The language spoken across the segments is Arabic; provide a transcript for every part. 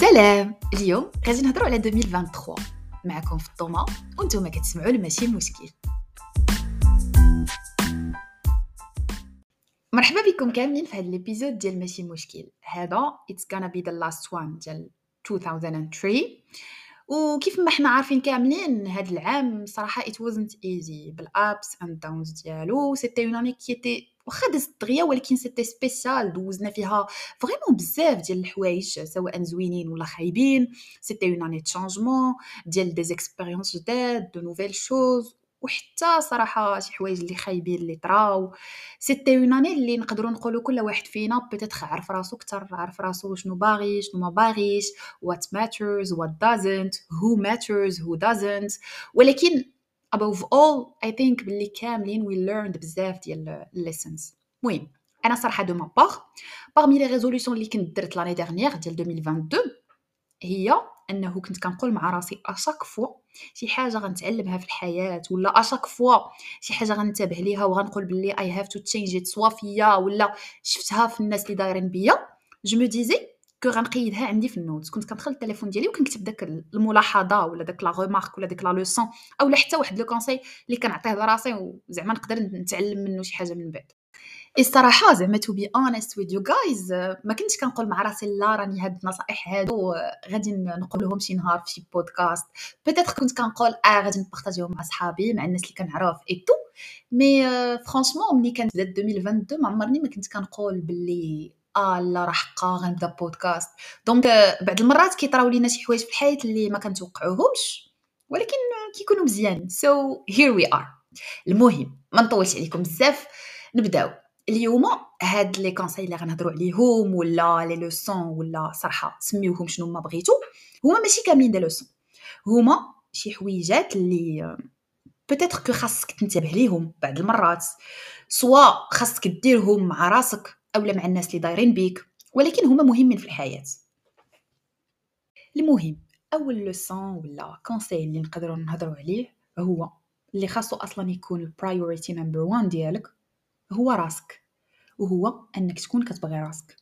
سلام. اليوم غادي نهضروا على 2023 معكم فاطمة وأنتم كتسمعوا ماشي مشكل. مرحبا بكم كاملين في هذا ال episode ديال ماشي مشكل. هذا it's gonna be the last one ديال 2003 وكيف ما حنا عارفين كاملين هذا العام صراحة it wasn't easy. بال ups and downs ديالو c'était une année qui était واخا دازت دغيا ولكن c'était spécial دوزنا فيها vraiment بزاف ديال الحوايج سواء زوينين ولا خايبين c'était une année changement ديال des expériences جداد de nouvelles choses وحتى صراحة شي حوايج اللي خايبين اللي طراو. c'était une année اللي نقدروا نقولوا كل واحد فينا peut-être عرف راسو كثر عرف راسو شنو باغي شنو ما باغيش what matters what doesn't who matters who doesn't. ولكن above all I think باللي كاملين we learned بزاف ديال lessons. المهم أنا صراحة de ma part parmi les résolutions اللي كنت درت l'année dernière ديال 2022 هي أنه كنت كنقول مع راسي à chaque fois شي حاجة غنتعلمها في الحياة ولا à chaque fois شي حاجة غنتبه ليها وغنقول باللي I have to change it soit فيا ولا شفتها في الناس اللي دايرين بيا. je me disais que غنقيدها عندي في ال notes. كنت كندخل التليفون ديالي وكنكتب داك الملاحظة ولا داك la remarque ولا ديك la leçon أو حتى واحد le conseil اللي كنعطيه لراسي وزعما نقدر نتعلم منه شي حاجة من بعد. الصراحة زعما to be honest with you guys ما كنتش كنقول مع راسي لا راني هاد النصائح هادو غادي نقولهم شي نهار في شي بودكاست peut-être كنت كنقول آه غادي نpartageيهم مع صحابي مع الناس اللي كنعرف et tout mais franchement ملي كانت بدات 2022 ما عمرني ما كنت كنقول باللي آه لا راه حقا غنبدا بودكاست. donc بعض المرات كيطراو لينا شي حوايج في الحياة اللي ما كنتوقعوهمش ولكن كيكونوا مزيان. so here we are المهم ما نطولش عليكم بزاف. نبداو. اليوم هاد les conseils اللي غنهضروا عليهم ولا les leçons ولا صراحة سميوهم شنو ما بغيتو هما ماشي كاملين des leçons هما شي حويجات اللي peut-être que خاصك تنتبه ليهم بعض المرات. soit خاصك ديرهم مع راسك. اولا مع الناس اللي دايرين بيك ولكن هما مهمين في الحياة. المهم أول leçon ولا conseil اللي نقدروا نهضروا عليه هو اللي خاصو أصلا يكون ال priority number 1 ديالك هو راسك. وهو أنك تكون كتبغي راسك.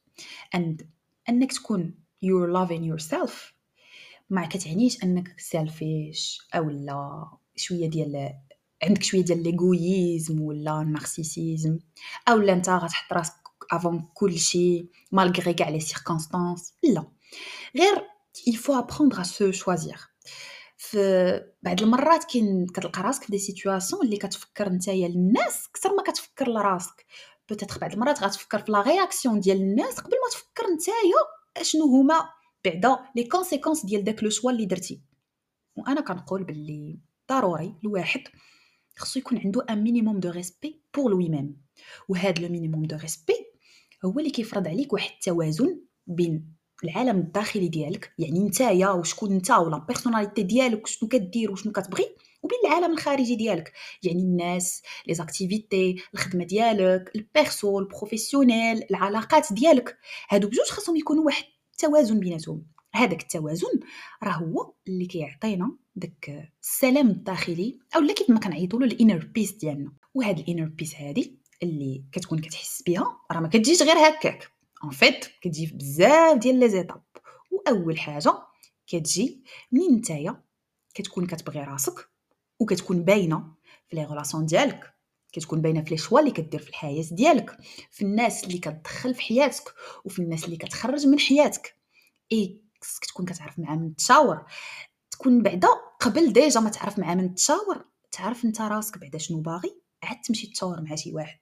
And أنك تكون you're loving yourself. ما كتعنيش أنك selfish أو لا شوية ديال عندك شوية ديال l'égoïsme ولا ال narcissisme أو لا أنت غتحط راسك avant كل شيء malgré كاع les circonstances لا غير il faut apprendre à se choisir. في بعض المرات كاين كتلقى راسك في des situations اللي كتفكر نتايا للناس أكثر ما كتفكر لراسك peut-être بعض المرات غتفكر في la réaction ديال الناس قبل ما تفكر نتايا شنو هما بعدا les conséquences ديال داك le choix اللي درتي وأنا كنقول باللي ضروري الواحد خصو يكون عنده un minimum de respect pour lui-même وهذا le minimum de respect هو اللي كيفرض عليك واحد التوازن بين العالم الداخلي ديالك يعني نتايا وشكون نتا و la personnalité ديالك وشنو كدير وشنو كتبغي وبين العالم الخارجي ديالك. يعني الناس les activités الخدمة ديالك ال perso ال professionnel العلاقات ديالك. هادو بجوج خاصهم يكونوا واحد التوازن بيناتهم. هذاك التوازن راه هو اللي كيعطينا داك السلام الداخلي اولا كيف ما كنعيطوا له ال inner peace ديالنا. وهاد ال inner peace هادي اللي كتكون كتحس بها راه ما كتجيش غير هكاك. en fait كتجي بزاف ديال les étapes واول حاجة كتجي منين نتايا كتكون كتبغي راسك وكتكون باينة في les relations ديالك. كتكون باينة في les choix اللي كدير في الحياة ديالك في الناس اللي كتدخل في حياتك وفي الناس اللي كتخرج من حياتك. اي خصك تكون كتعرف مع من تشاور. تكون بعدا قبل déjà ما تعرف مع من تشاور تعرف انت راسك بعدا شنو باغي عاد تمشي تشاور مع شي واحد.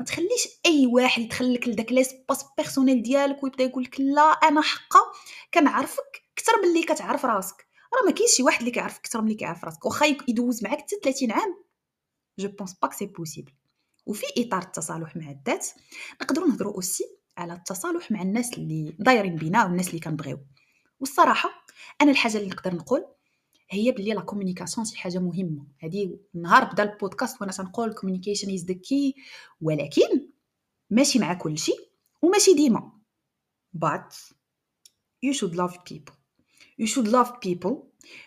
ما تخليش أي واحد يدخل لك لداك l'espace personnel ديالك ويبدا يقول لك لا أنا حقا كنعرفك أكثر من اللي كتعرف راسك. راه ما كاينش شي واحد اللي كيعرفك أكثر من اللي كيعرف راسك. واخا يدوز معاك حتى 30 عام je pense pas c'est possible وفي إطار التصالح مع الذات نقدروا نهضروا aussi على التصالح مع الناس اللي دايرين بينا والناس اللي كنبغيو. والصراحة أنا الحاجة اللي نقدر نقول هي بلي la communication شي حاجة مهمة. هذه نهار بدا البودكاست وأنا تنقول communication is the key ولكن ماشي مع كل شيء وماشي ديما. But you should love people. You should love people.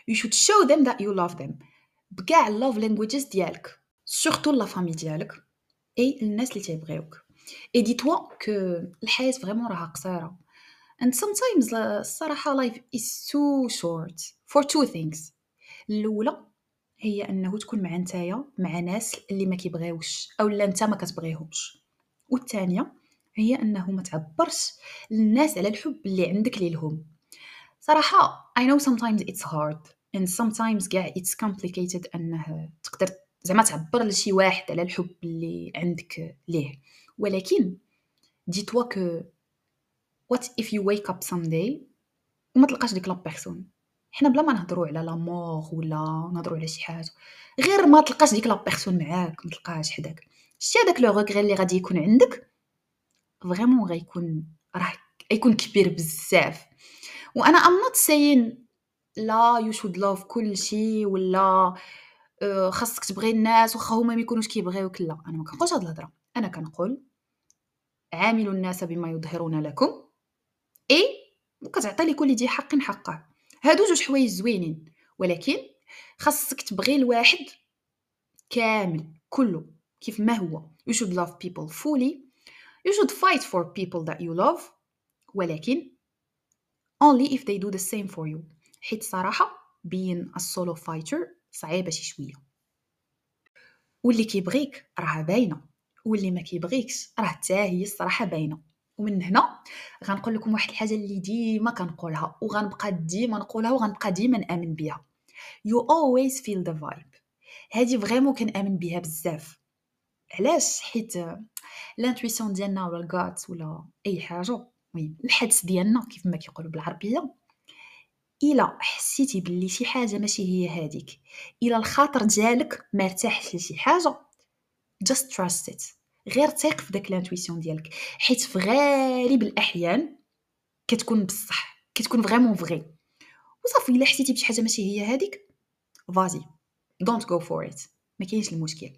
You should show them that you love them. بكاع love languages ديالك. surtout la famille ديالك. اي الناس اللي تيبغيوك et dis-toi que الحياة vraiment راها قصيرة. And sometimes الصراحة life is too short. For two things. الأولى هي أنه تكون مع نتايا مع ناس اللي ما كيبغيوش أو لا نتا ما كتبغيهمش. والثانية هي أنه ما تعبرش للناس على الحب اللي عندك ليهم صراحة I know sometimes it's hard and sometimes كاع it's complicated أنه تقدر زعما تعبر لشي واحد على الحب اللي عندك ليه. ولكن dis-toi que what if you wake up someday وما تلقاش ديك la personne حنا بلا ما نهضروا على l'amour ولا نهضروا على شي حاجة غير ما تلقاش ديك la personne معاك ما تلقاهاش حداك. شتي هذاك le regret اللي غادي يكون عندك vraiment غيكون راه غيكون كبير بزاف. وأنا I'm not saying لا you should love كلشي ولا آه، خاصك تبغي الناس واخا هما ما يكونوش كيبغيوك لا أنا ما كنقولش هاد الهضرة. أنا كنقول عاملوا الناس بما يظهرون لكم إي وكتعطي لكل ذي حق حقه. هادو جوج حوايج زوينين ولكن خاصك تبغي الواحد كامل كله كيف ما هو. You should love people fully. You should fight for people that you love. ولكن only if they do the same for you. حيت صراحة being a solo fighter صعيبة شي شوية. واللي كيبغيك راه باينة واللي ما كيبغيكش راه حتى هي الصراحة باينة. ومن هنا غنقول لكم واحد الحاجة اللي ديما كنقولها وغنبقى ديما نقولها وغنبقى ديما نآمن بها you always feel the vibe. هادي vraiment كنآمن بها بزاف. علاش؟ حيت l'intuition ديالنا ولا ال gut ولا أي حاجة المهم الحدس ديالنا كيف ما كيقولوا بالعربية. إلا حسيتي باللي شي حاجة ماشي هي هذيك إلا الخاطر ديالك ما ارتاحش لشي حاجة just trust it. غير ثيق في داك l'intuition ديالك. حيت في غالب الأحيان كتكون بصح كتكون vraiment vraie وصافي إلا حسيتي بشي حاجة ماشي هي هذيك vas-y don't go for it ما كاينش المشكل.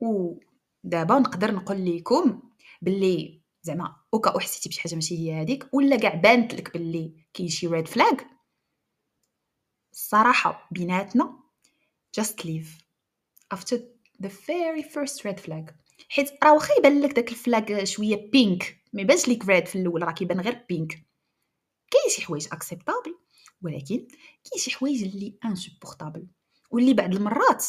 ودابا نقدر نقول لكم باللي زعما au cas où حسيتي بشي حاجة ماشي هي هذيك ولا كاع بانت لك باللي كاين شي red flag الصراحة بيناتنا just leave. After the very first red flag. حيت راه واخا يبان لك داك ال flag شوية pink ما يبانش ليك red في الأول راه كيبان غير pink كاين شي حوايج acceptables ولكن كاين شي حوايج اللي insupportables واللي بعد المرات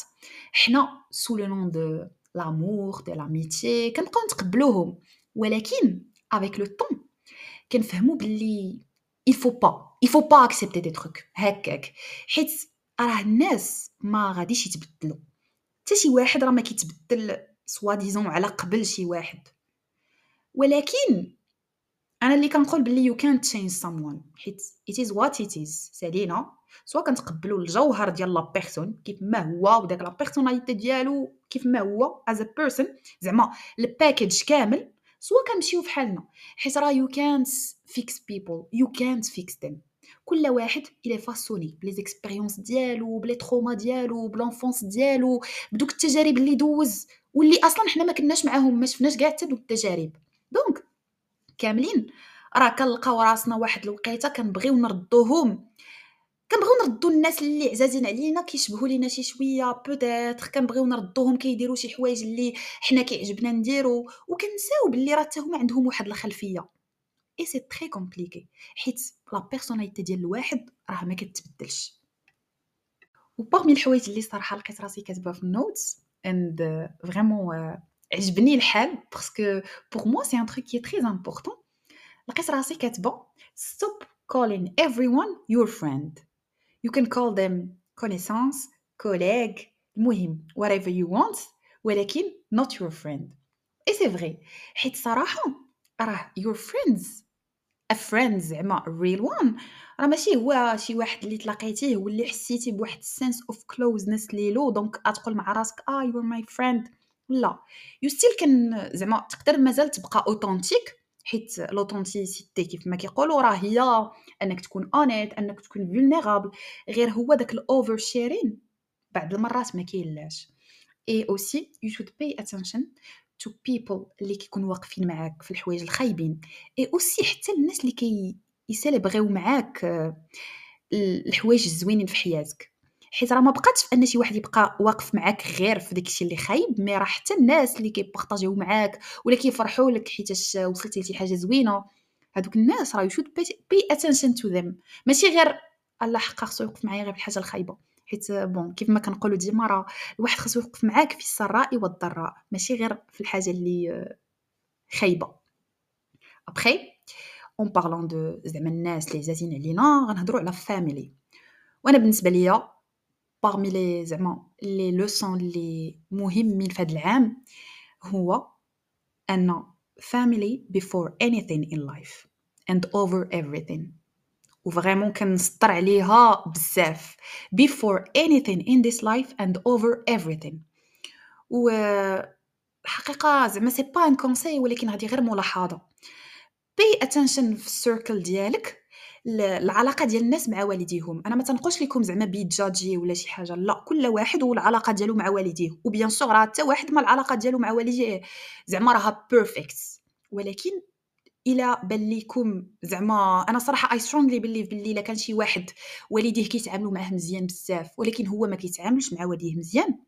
حنا sous le nom de l'amour de l'amitié كنبقاو نتقبلوهم ولكن avec le temps كنفهمو faut pas il faut pas accepter des trucs. هكاك. حيت راه الناس ما غاديش يتبدلوا. حتى شي واحد راه ما كيتبدل soi-disant على قبل شي واحد. ولكن أنا اللي كنقول باللي you can't change someone. حيت it is what it is. سالينا. soit كنتقبلوا الجوهر ديال la personne كيف ما هو وداك la personnalité ديالو كيف ما هو as a person زعما ال package كامل. soit كنمشيو فحالنا حيت راه يو كانت فيكس بيبل يو كانت فيكس ذيم كل واحد il est façonné ب les expériences ديالو ب les traumas ديالو ب l'enfance ديالو. بدوك التجارب اللي دوز. واللي أصلا حنا ما كناش معاهم ما شفناش كاع حتى دوك التجارب. دونك كاملين. راه كنلقاو راسنا واحد الوقيته كنبغيو نردوهم. كنبغيو نردو الناس اللي عزازين علينا كيشبهوا لينا شي شوية peut-être كنبغيو نردوهم كيديروا شي حوايج اللي حنا كيعجبنا نديرو. وكنساو باللي راه حتى هما عندهم واحد الخلفية. et c'est très compliqué حيت la personnalité ديال الواحد راه ما كتبدلش. و parmi الحوايج اللي صراحة لقيت راسي كاتبة في النوتس اند فريمون عجبني الحال باسكو بور موا سي ان تروك كي تري امبورطون لقيت راسي كاتبه ستوب calling everyone your friend you can call them connaissance collègue المهم whatever you want ولكن not your friend et c'est vrai حيت صراحة راه your friends A friend زعما a real one. راه ماشي هو شي واحد اللي تلاقيتيه واللي حسيتي بواحد sense of closeness ليلو دونك غتقول مع راسك آه you are my friend. لا. You still كان زعما تقدر مازال تبقى authentique حيت l'authenticité كيف ما كيقولوا راه هي أنك تكون honnête أنك تكون vulnérable غير هو داك ال oversharing بعض المرات ما كاينلاش. et aussi you should pay attention to people اللي كيكونوا واقفين معاك في الحوايج الخايبين. et aussi حتى الناس اللي كيسيليبريو معاك آه، الحوايج الزوينين في حياتك. حيت راه ما بقاتش أن شي واحد يبقى واقف معاك غير في داكشي اللي خايب mais راه حتى الناس اللي كيبارطاجيو معاك ولا كيفرحوا لك حيتاش وصلتي لشي حاجة زوينة. هادوك الناس راه pay, pay attention to them. ماشي غير الله حقا خصو يوقف معايا غير في الحاجة الخايبة. حيت bon كيف ما كنقولوا ديما راه الواحد خصو يوقف معاك في السراء والضراء ماشي غير في الحاجة اللي خايبة. après en parlant de زعما الناس اللي عزازين علينا غنهضروا على family وأنا بالنسبة ليا parmi les زعما les leçons اللي مهمين في هذا العام هو أن family before anything in life and over everything. و vraiment كنسطر عليها بزاف. Before anything in this life and over everything. و الحقيقة زعما c'est pas un conseil ولكن هذه غير ملاحظة. Pay attention في ال cercle ديالك العلاقة ديال الناس مع والديهم. أنا ما تنقولش لكم زعما بي تجوجي ولا شي حاجة. لا كل واحد والعلاقة ديالو مع والديه. و bien sûr حتى واحد ما العلاقة ديالو مع والديه زعما راها perfect ولكن إلى بان ليكم زعما أنا صراحة I strongly believe باللي إلا كان شي واحد والديه كيتعاملوا معاه مزيان بزاف ولكن هو ما كيتعاملش مع والديه مزيان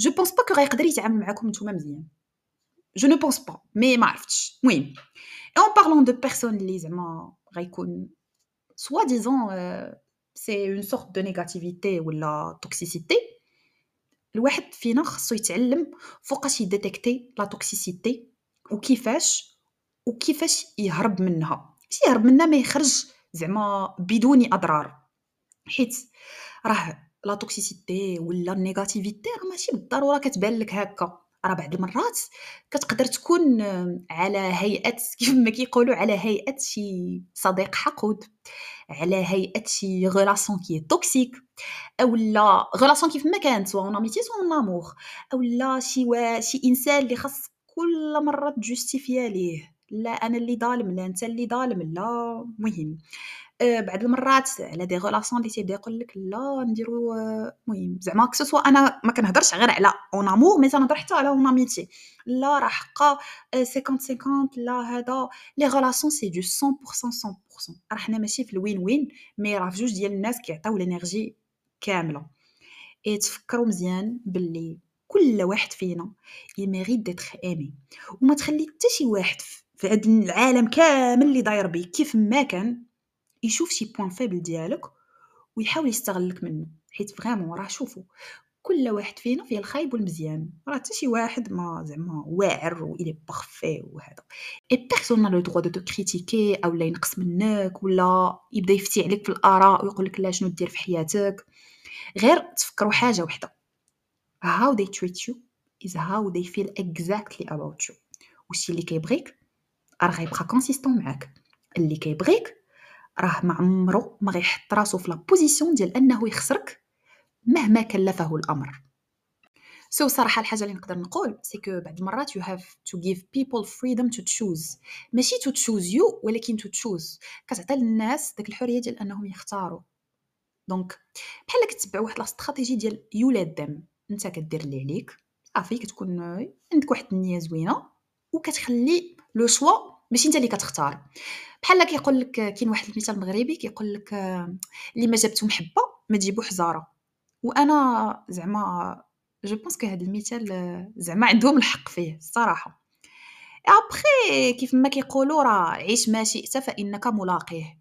je pense pas que غيقدر يتعامل معاكم نتوما مزيان. je ne pense pas mais ما عرفتش. المهم en parlant de personnes اللي زعما غيكون soit disons c'est une sorte de négativité ولا toxicité الواحد فينا خصو يتعلم فوقاش يديتيكتي la toxicité وكيفاش وكيفاش يهرب منها. ماشي يهرب منها ما يخرج زعما بدون أضرار. حيت راه la toxicité ولا ال négativité راه ماشي بالضرورة كتبان لك هكا. راه بعض المرات كتقدر تكون على هيئة كيف ما كيقولوا على هيئة شي صديق حقود. على هيئة شي relation qui toxique اولا relation كيف ما كانت سواء en amitié سواء en amour اولا شي وا... شي إنسان اللي خاص كل مرة تجوستيفيا ليه. لا أنا اللي ظالم لا أنت اللي ظالم لا مهم. آه، بعض المرات على des relations اللي تيبدا يقول لك لا نديرو المهم زعما que ce soit أنا ما كنهضرش غير على en amour mais تنهضر حتى على en amitié لا راه حقا 50 50 لا هذا. les relations c'est de 100% 100% راه حنا ماشي في ال win-win mais راه في جوج ديال الناس كيعطيو ال energy كاملة. اي تفكروا مزيان باللي كل واحد فينا يميريت d'être aimé وما تخلي حتى شي واحد في هذا العالم كامل اللي داير بيه كيف ما كان يشوف شي point faible ديالك ويحاول يستغلك منه. حيت vraiment راه شوفوا كل واحد فينا فيه الخايب والمزيان. راه حتى شي واحد ما زعما واعر و الي بارفي وهذا اي بيرسون لو دو كريتيكي أو لا ينقص منك ولا يبدا يفتي عليك في الآراء ويقول لك لا شنو دير في حياتك؟ غير تفكروا حاجة وحدة. How they treat you is how they feel exactly about you. وشي اللي كيبغيك؟ راه غيبقى كونسيستون معاك. اللي كيبغيك راه ما عمرو ما غيحط راسو في لا بوزيسيون ديال أنه يخسرك مهما كلفه الأمر. سو so, صراحة الحاجة اللي نقدر نقول c'est que بعض المرات you have to give people freedom to choose ماشي to choose you ولكن to choose كتعطي للناس داك الحرية ديال أنهم يختاروا. دونك بحال كتبع واحد la stratégie ديال you let them أنت كدير اللي عليك. صافي كتكون عندك واحد النية زوينة وكتخلي le choix ماشي انت اللي كتختار. بحال كيقول لك كاين واحد المثال مغربي كيقول لك اللي ما جابتو محبة ما تجيبو حجاره وأنا زعما je pense que هذا المثال زعما عندهم الحق فيه الصراحة. ابخي كيف ما كيقولوا راه عيش ما شئت فإنك ملاقيه.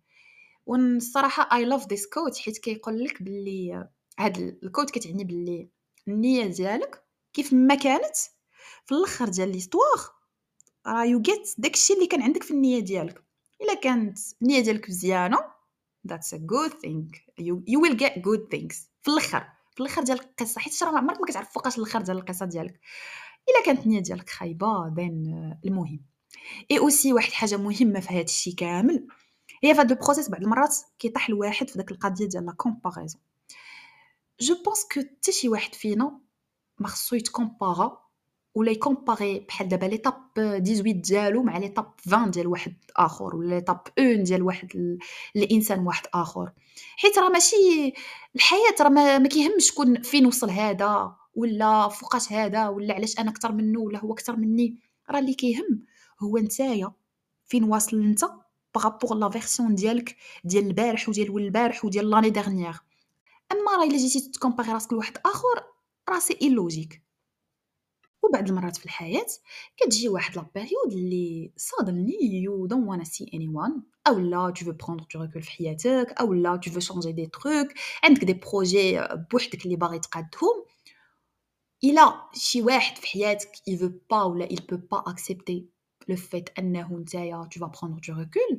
والصراحه I love this quote حيت كيقول لك باللي هاد ال quote كتعني باللي النية ديالك كيف ما كانت في الأخر ديال l'histoire راه you get داكشي اللي كان عندك في النية ديالك. إلا كانت النية ديالك مزيانة a good thing. You, you will get good things. في الأخر في الأخر ديال القصة حيت راه عمرك ما كتعرف فوقاش الأخر ديال القصة ديالك. إلا كانت النية ديالك خايبة دين المهم. et aussi واحد الحاجة مهمة في هذا الشيء كامل هي في هذا ال process بعض المرات كيطيح الواحد في داك القضية ديال la comparaison je pense que حتى شي واحد فينا ما خصو يتكومبارا ولا يكومباري بحال دابا l'étape 18 ديالو مع l'étape 20 ديال واحد آخر ولا l'étape 1 ديال واحد الإنسان واحد آخر. حيت راه ماشي الحياة راه ما كيهمش شكون فين وصل هذا ولا فوقاش هذا ولا علاش أنا أكثر منه ولا هو أكثر مني. راه اللي كيهم هو نتايا. فين واصل أنت par rapport la version ديالك ديال البارح وديال البارح وديال l'année dernière أما راه إلا جيتي ت comparer راسك لواحد آخر راه c'est illogique وبعض المرات في الحياة كتجي واحد la période اللي suddenly you don't wanna see anyone. اولا tu veux prendre du recul في حياتك. اولا tu veux changer des trucs. عندك des projets بوحدك اللي باغي تقادهم. إلا شي واحد في حياتك il veut pas ولا il peut pas accepter le fait أنه نتايا tu vas prendre du recul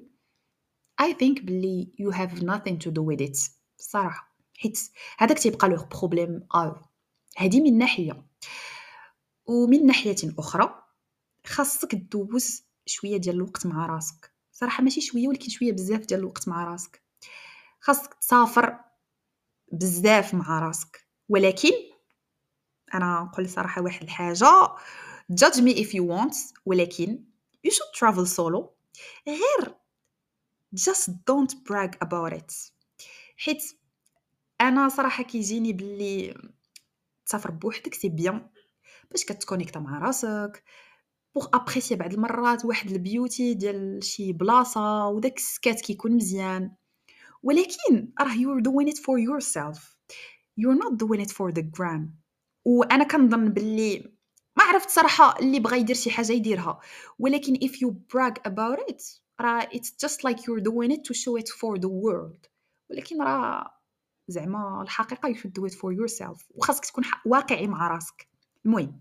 I think بلي you have nothing to do with it. الصراحه حيت هذاك تيبقى له problème euh هذه من ناحية. ومن ناحية أخرى خاصك دوز شوية ديال الوقت مع راسك. صراحة ماشي شوية ولكن شوية بزاف ديال الوقت مع راسك. خاصك تسافر بزاف مع راسك. ولكن أنا نقول صراحة واحد الحاجة judge me if you want ولكن you should travel solo. غير just don't brag about it. حيت أنا صراحة كيجيني باللي تسافر بوحدك c'est bien باش كت connecta مع راسك pour apprécier بعض المرات واحد ال beauté ديال شي بلاصة وداك السكات كيكون مزيان. ولكن راه you're doing it for yourself. You're not doing it for the gram. وأنا كنظن باللي ما عرفت صراحة اللي بغى يدير شي حاجة يديرها. ولكن if you brag about it راه it's just like you're doing it to show it for the world. ولكن راه زعما الحقيقة you should do it for yourself. وخاصك تكون واقعي مع راسك. المهم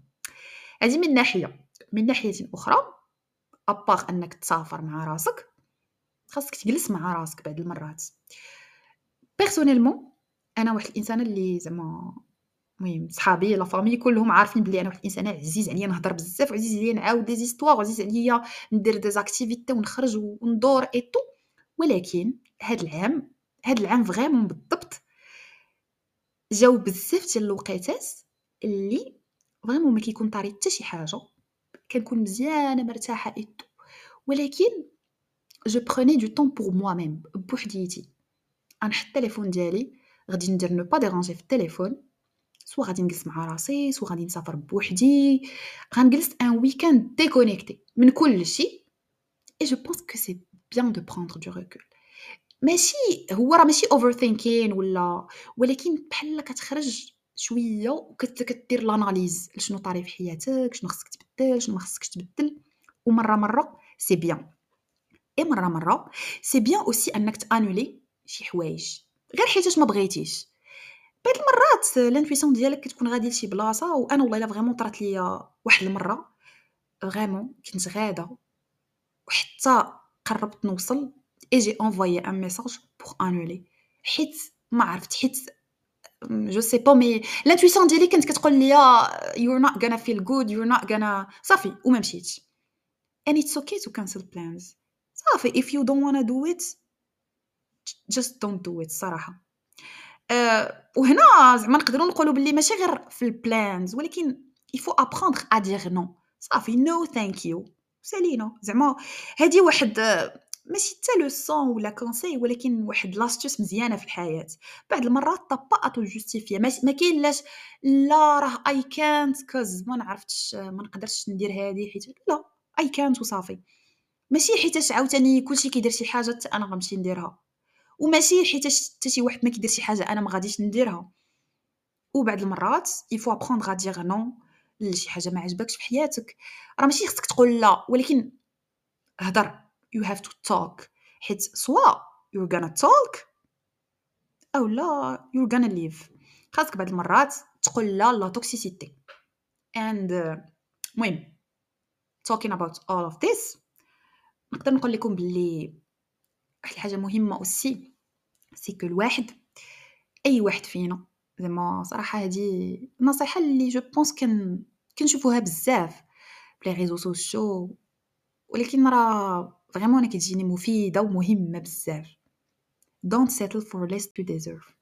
هذه من ناحية من ناحية أخرى à part أنك تسافر مع راسك خاصك تجلس مع راسك بعض المرات. personnellement أنا واحد الإنسان اللي زعما المهم صحابي la famille كلهم عارفين بلي أنا واحد الإنسان عزيز عليا نهضر بزاف وعزيز عليا نعاود des histoires وعزيز عليا ندير des activités ونخرج وندور et tout ولكن هاد العام هاد العام vraiment بالضبط جاو بزاف ديال الوقيتات اللي vraiment ما كيكون طاري حتى شي حاجة. كنكون مزيانة مرتاحة et tout ولكن je prenais du temps pour moi-même بوحديتي غنحط التليفون ديالي غادي ندير ne pas déranger في التليفون. soit غادي نجلس مع راسي soit غادي نسافر بوحدي. غنجلس un weekend déconnectée من كل شيء et je pense que c'est bien de prendre du recul ماشي هو راه ماشي overthinking ولا ولكن بحال كتخرج شوية وكدير l'analyse لشنو طاري في حياتك شنو خصك تبدل شنو ما خصكش تبدل ومرة مرة c'est bien et مرة مرة c'est bien aussi أنك ت annuler شي حوايج غير حيتاش ما بغيتيش. بعض المرات l'intuition ديالك كتكون غادي لشي بلاصة وأنا والله إلا vraiment طرات ليا واحد المرة vraiment كنت غادة وحتى قربت نوصل et j'ai envoyé un message pour annuler حيت ما عرفت حيت je sais pas mais l'intuition ديالي كانت كتقول لي you're not gonna feel good you're not gonna صافي وما مشيتش and it's okay to cancel plans. صافي if you don't wanna do it just don't do it صراحة. وهنا زعما نقدروا نقولوا باللي ماشي غير في ال plans ولكن Il faut apprendre à dire no صافي no thank you سالينا زعما هذه واحد ماشي حتى leçon ولا conseil ولكن واحد l'astuce مزيانة في الحياة. بعض المرات t'as pas à te justifier ما كاين لاش لا راه اي كانت كوز ما نعرفتش ما نقدرش ندير هذه حيت لا اي كانت وصافي. ماشي حيتاش عاوتاني كلشي كيدير شي حاجة حتى أنا غنمشي نديرها. وماشي حيتاش حتى شي واحد ما كيدير شي حاجة أنا ما غاديش نديرها. وبعض المرات il faut apprendre à dire no لشي حاجة ما عجبكش في حياتك. راه ماشي خصك تقول لا ولكن هضر you have to talk. حيت soit you're gonna talk أو لا you're gonna leave. خاصك بعض المرات تقول لا la toxicité and المهم uh, talking about all of this نقدر نقول لكم باللي واحد الحاجة مهمة aussi c'est que الواحد أي واحد فينا زعما صراحة هذه النصيحه اللي je pense qu'on كنشوفوها بزاف ب les réseaux sociaux ولكن راه vraiment أنا كتجيني مفيده ومهمه بزاف don't settle for less you deserve.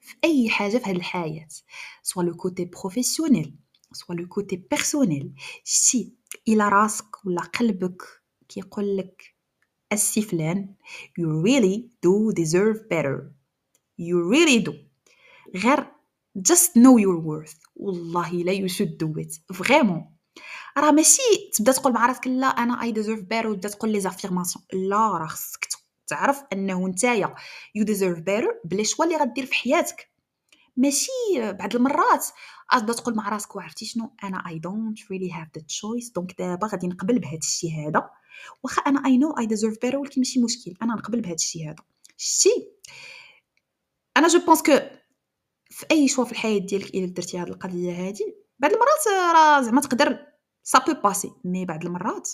في اي حاجة في هذه الحياة soit le côté professionnel soit le côté personnel شتي إلى راسك ولا قلبك كيقول لك السي فلان you really do deserve better. You really do. غير just know your worth. والله لا you should do it. Vraiment. راه ماشي تبدا تقول مع راسك لا أنا I deserve better وتبدا تقول les affirmations لا راه خصك تعرف أنه نتايا you deserve better ب les choix اللي غدير في حياتك. ماشي بعض المرات غتبدا تقول مع راسك وعرفتي شنو؟ أنا I don't really have the choice donc دابا غادي نقبل بهذا الشيء هذا. واخا أنا اي نو اي ديزيرف بيتر ولكن ماشي مشكل. أنا نقبل بهذا الشيء هذا. شتي؟ أنا جو بونس كو في أي شوا في الحياة ديالك إلا درتي هذه القضية هذه بعض المرات راه زعما تقدر سا بو باسي مي بعض المرات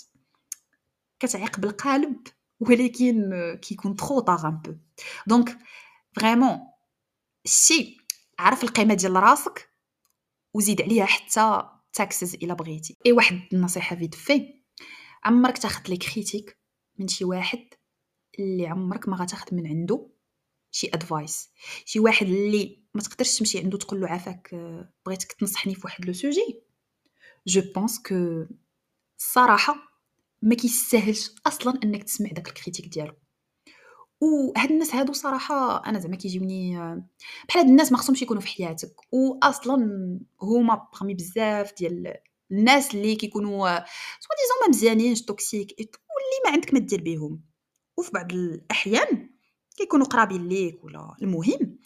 كتعيق بالقالب ولكن كيكون ترو طاغ ان بو دونك فريمون شي عرف القيمة ديال راسك وزيد عليها حتى تاكسز إلا بغيتي. اي واحد النصيحة فيت في عمرك تاخذ les critiques من شي واحد اللي عمرك ما غتاخذ من عنده شي advice شي واحد اللي ما تقدرش تمشي عنده تقول له عافاك بغيتك تنصحني في واحد le sujet. je pense que الصراحه ما كيستاهلش أصلا إنك تسمع داك ال critique ديالو. وهاد الناس هادو صراحة أنا زعما كيجيوني بحال هاد الناس ما خصهمش يكونوا في حياتك. واصلا هما parmi بزاف ديال الناس اللي كيكونوا soi-disant ما مزيانينش toxic واللي ما عندك ما دير بهم وفي بعض الأحيان كيكونوا قرابين ليك ولا المهم.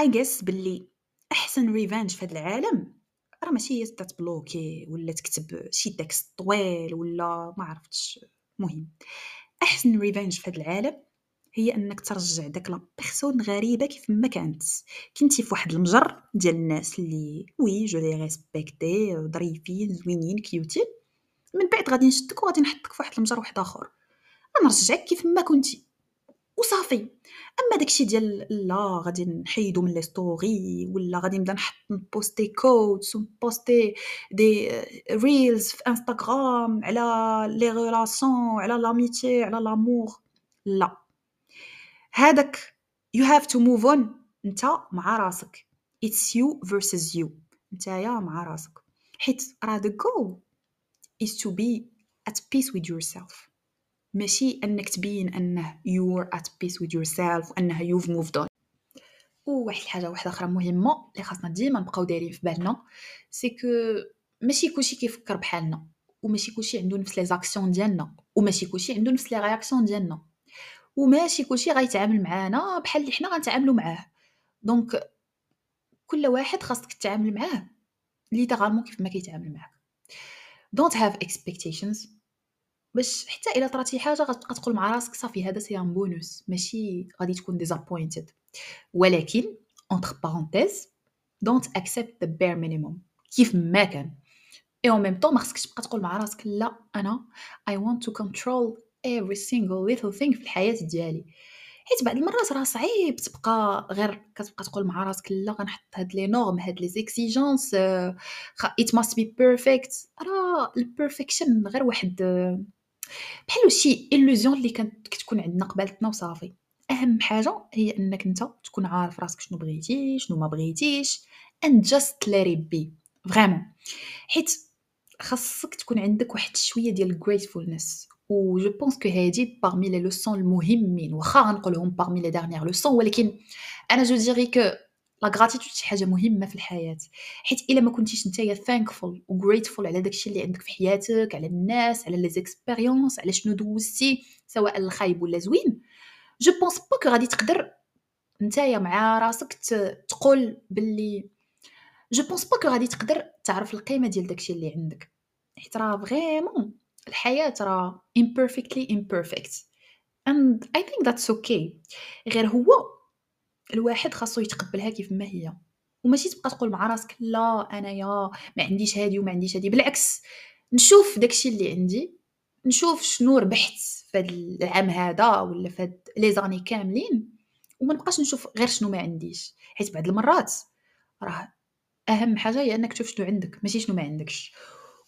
I guess باللي أحسن revenge في هذا العالم راه ماشي هي تبلوكي ولا تكتب شي texte طويل ولا ما عرفتش مهم. أحسن revenge في هذا العالم هي إنك ترجع داك la personne غريبة كيف ما كانت. كنتي في واحد المجر ديال الناس اللي oui je les respecte ظريفين زوينين cute ين. من بعد غادي نشدك وغادي نحطك في واحد المجر واحد آخر. غنرجعك كيف ما كنتي. وصافي. أما داكشي ديال لا غادي نحيدو من les stories ولا غادي نبدا نحط نبوستي quotes ونبوستي des reels في انستغرام على les relations على l'amitié على l'amour لا. هذاك you have to move on. انت مع راسك. It's you versus you. نتايا مع راسك. حيت راه the goal is to be at peace with yourself. ماشي أنك تبين أنه you're at peace with yourself وانه you've moved on. وواحد الحاجة واحدة أخرى مهمة اللي خاصنا ديما نبقاو دايرين في بالنا سي كو ماشي كلشي كيفكر بحالنا وماشي كلشي عنده نفس les actions ديالنا وماشي كلشي عنده نفس les réactions ديالنا وماشي كلشي غيتعامل معانا بحال اللي حنا غنتعاملوا معاه. donc كل واحد خاصك تتعامل معاه littéralement كيف ما كيتعامل معاك. Don't have expectations. باش حتى إلا طرات شي حاجة غتبقى تقول مع راسك صافي هذا c'est un bonus ماشي غادي تكون disappointed ولكن entre parenthèses don't expect the bare minimum كيف ما كان. et en même temps ما خصكش تبقى تقول مع راسك لا أنا I want to control every single little thing في الحياة ديالي. حيت بعض المرات راه صعيب تبقى غير كتبقى تقول مع راسك لا غنحط هاد les normes هاد les exigences it must be perfect راه ال perfection غير واحد بحال شي illusion اللي كانت كتكون عندنا قبالتنا وصافي. أهم حاجة هي أنك أنت تكون عارف راسك شنو بغيتي شنو ما بغيتيش and just let it be. vraiment حيت خاصك تكون عندك واحد شوية ديال gratefulness. و je pense que هادي parmi les leçons المهمين واخا غنقولهم parmi les dernières leçons ولكن أنا je dirais que la gratitude شي حاجة مهمة في الحياة. حيت إلا ما كنتيش نتايا thankful و grateful على داكشي اللي عندك في حياتك على الناس على les expériences على شنو دوزتي سواء الخايب ولا زوين je pense pas que غادي تقدر نتايا مع راسك تقول باللي je pense pas que غادي تقدر تعرف القيمة ديال داكشي اللي عندك. حيت راه vraiment الحياة راه imperfectly imperfect. And I think that's okay. غير هو الواحد خاصو يتقبلها كيف ما هي. وماشي تبقى تقول مع راسك لا أنايا ما عنديش هادي وما عنديش هادي. بالعكس نشوف داكشي اللي عندي نشوف شنو ربحت في العام هذا ولا في لي زاني كاملين وما نبقاش نشوف غير شنو ما عنديش. حيت بعض المرات راه أهم حاجة هي أنك تشوف شنو عندك ماشي شنو ما عندكش.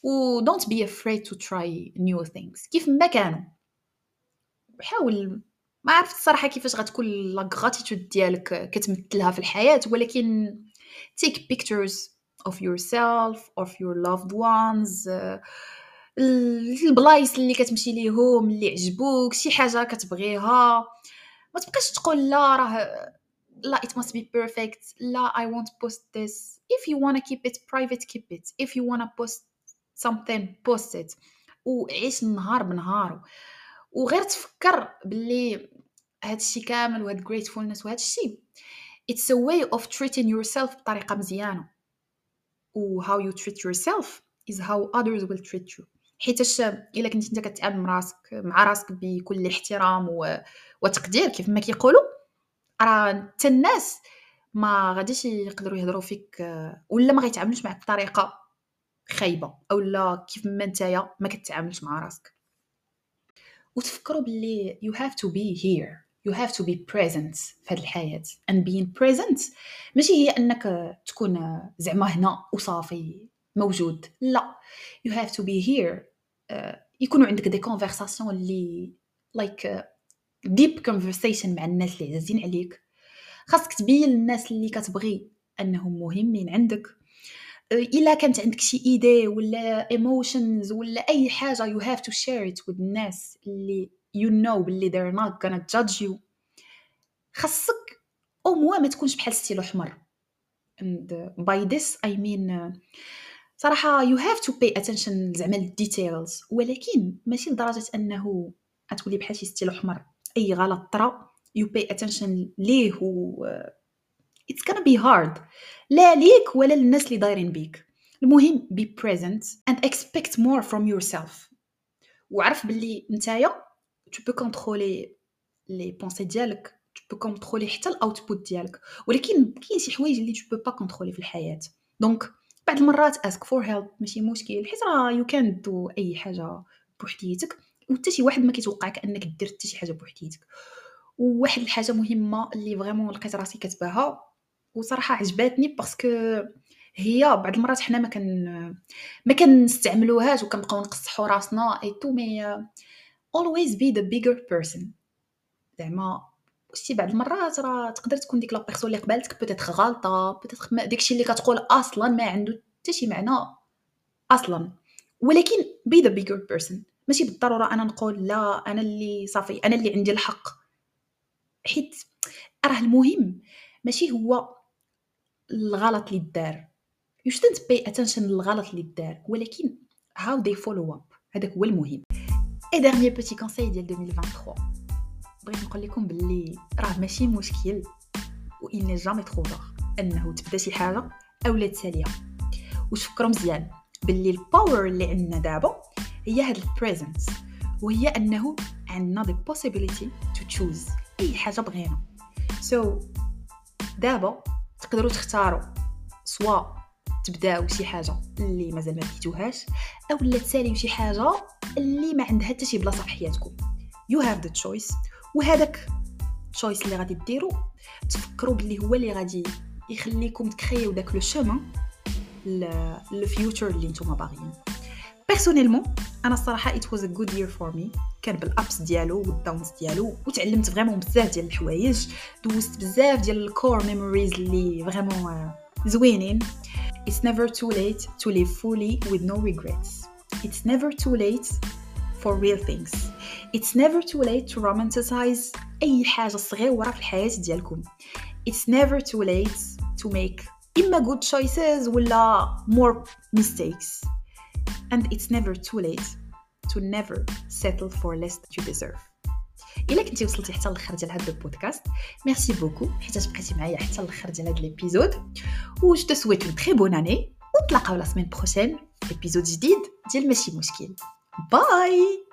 و don't be afraid to try new things. كيف ما كانوا. حاول ما عرفت الصراحة كيفاش غتكون لا ديالك كتمثلها في الحياة ولكن take pictures of yourself of your loved ones البلايص اللي كتمشي ليهم اللي عجبوك شي حاجة كتبغيها. ما تبقاش تقول لا راه لا it must be perfect لا I won't post this. If you wanna keep it private keep it. If you wanna post something post it. وعيش النهار بنهار. وغير تفكر باللي هاد الشيء كامل وهاد gratefulness الشيء it's a way of treating yourself بطريقة مزيانة. و how you treat yourself is how others will treat you. حيتاش إلا كنتي انت كتعامل مع راسك مع راسك بكل احترام و... وتقدير كيف ما كيقولوا راه حتى الناس ما غاديش يقدروا يهضروا فيك ولا ما غيتعاملوش معك بطريقة خايبة أو لا كيف ما نتايا ما كتعاملش مع راسك. وتفكروا باللي you have to be here. You have to be present في هذه الحياة. And being present ماشي هي أنك تكون زعما هنا وصافي موجود. لا. You have to be here. uh, يكونوا عندك دي conversation اللي uh, deep conversation مع الناس اللي عزيزين عليك. خاصك تبين للناس اللي كتبغي أنهم مهمين عندك. إلا كانت عندك شي إيدي ولا ايموشنز ولا أي حاجة you have to share it with الناس اللي you know باللي they're not gonna judge you. خاصك أو موا ما تكونش بحال ستيلو حمر and by this I mean صراحة you have to pay attention زعما لل details ولكن ماشي لدرجة أنه غتولي بحال شي ستيلو حمر أي غلط طرا you pay attention ليه و it's gonna be hard. لا ليك ولا للناس اللي دايرين بيك. المهم be present and expect more from yourself. وعرف باللي نتايا tu peux contrôler les pensées ديالك. Tu peux contrôler حتى ال output ديالك. ولكن كاين شي حوايج اللي tu peux pas contrôler في الحياة. donc بعض المرات ask for help. ماشي مشكل. حيت راه you can do أي حاجة بوحديتك. وحتى شي واحد ما كيتوقعك أنك دير حتى شي حاجة بوحديتك. وواحد الحاجة مهمة اللي vraiment لقيت راسي كتباها وصراحة عجباتني parce que هي بعض المرات حنا ما كان ما كنستعملوهاش وكنبقاو نقصحوا راسنا et tout mais always be the bigger person. زعما شتي بعض المرات راه تقدر تكون ديك la personne اللي قبالتك peut-être غالطه peut-être داكشي اللي كتقول أصلا ما عنده حتى شي معنى أصلا. ولكن be the bigger person. ماشي بالضرورة أنا نقول لا أنا اللي صافي أنا اللي عندي الحق. حيت راه المهم. ماشي هو الغلط اللي دار. You shouldn't pay attention للغلط اللي دار ولكن how they follow up. هذاك هو المهم. et dernier petit conseil ديال 2023 بغيت نقول لكم باللي راه ماشي مشكل و il n'est jamais أنه تبدا شي حاجة اولا تساليها. وتفكروا مزيان. باللي ال power اللي عندنا دابا هي هاد ال presence وهي أنه عندنا the possibility to choose أي حاجة بغينا. so so, دابا تقدروا تختاروا سوا تبداو شي حاجة اللي مازال ما بديتوهاش أو لا تساليو شي حاجة اللي ما عندها حتى شي بلاصة في حياتكم. you have the choice وهذاك choice اللي غادي ديروا تفكروا باللي هو اللي غادي يخليكم تكريو داك le chemin future اللي نتوما باغيين. personnellement أنا الصراحة it was a good year for me كان بال ups ديالو وال downs ديالو وتعلمت vraiment بزاف ديال الحوايج دوزت بزاف ديال ال core memories اللي vraiment زوينين It's never too late to live fully with no regrets. It's never too late for real things. It's never too late to romanticize أي حاجة صغيرة في الحياة ديالكم. It's never too late to make إما good choices ولا more mistakes. And it's never too late to never settle for less that you deserve. إلا كنتي وصلتي حتى الآخر ديال هذا البودكاست merci beaucoup. حيت بقيتي معايا حتى الآخر ديال هذا ال épisode. و je souhaite une très bonne année ونتلاقاو la semaine prochaine. épisode جديد ديال ماشي مشكل. bye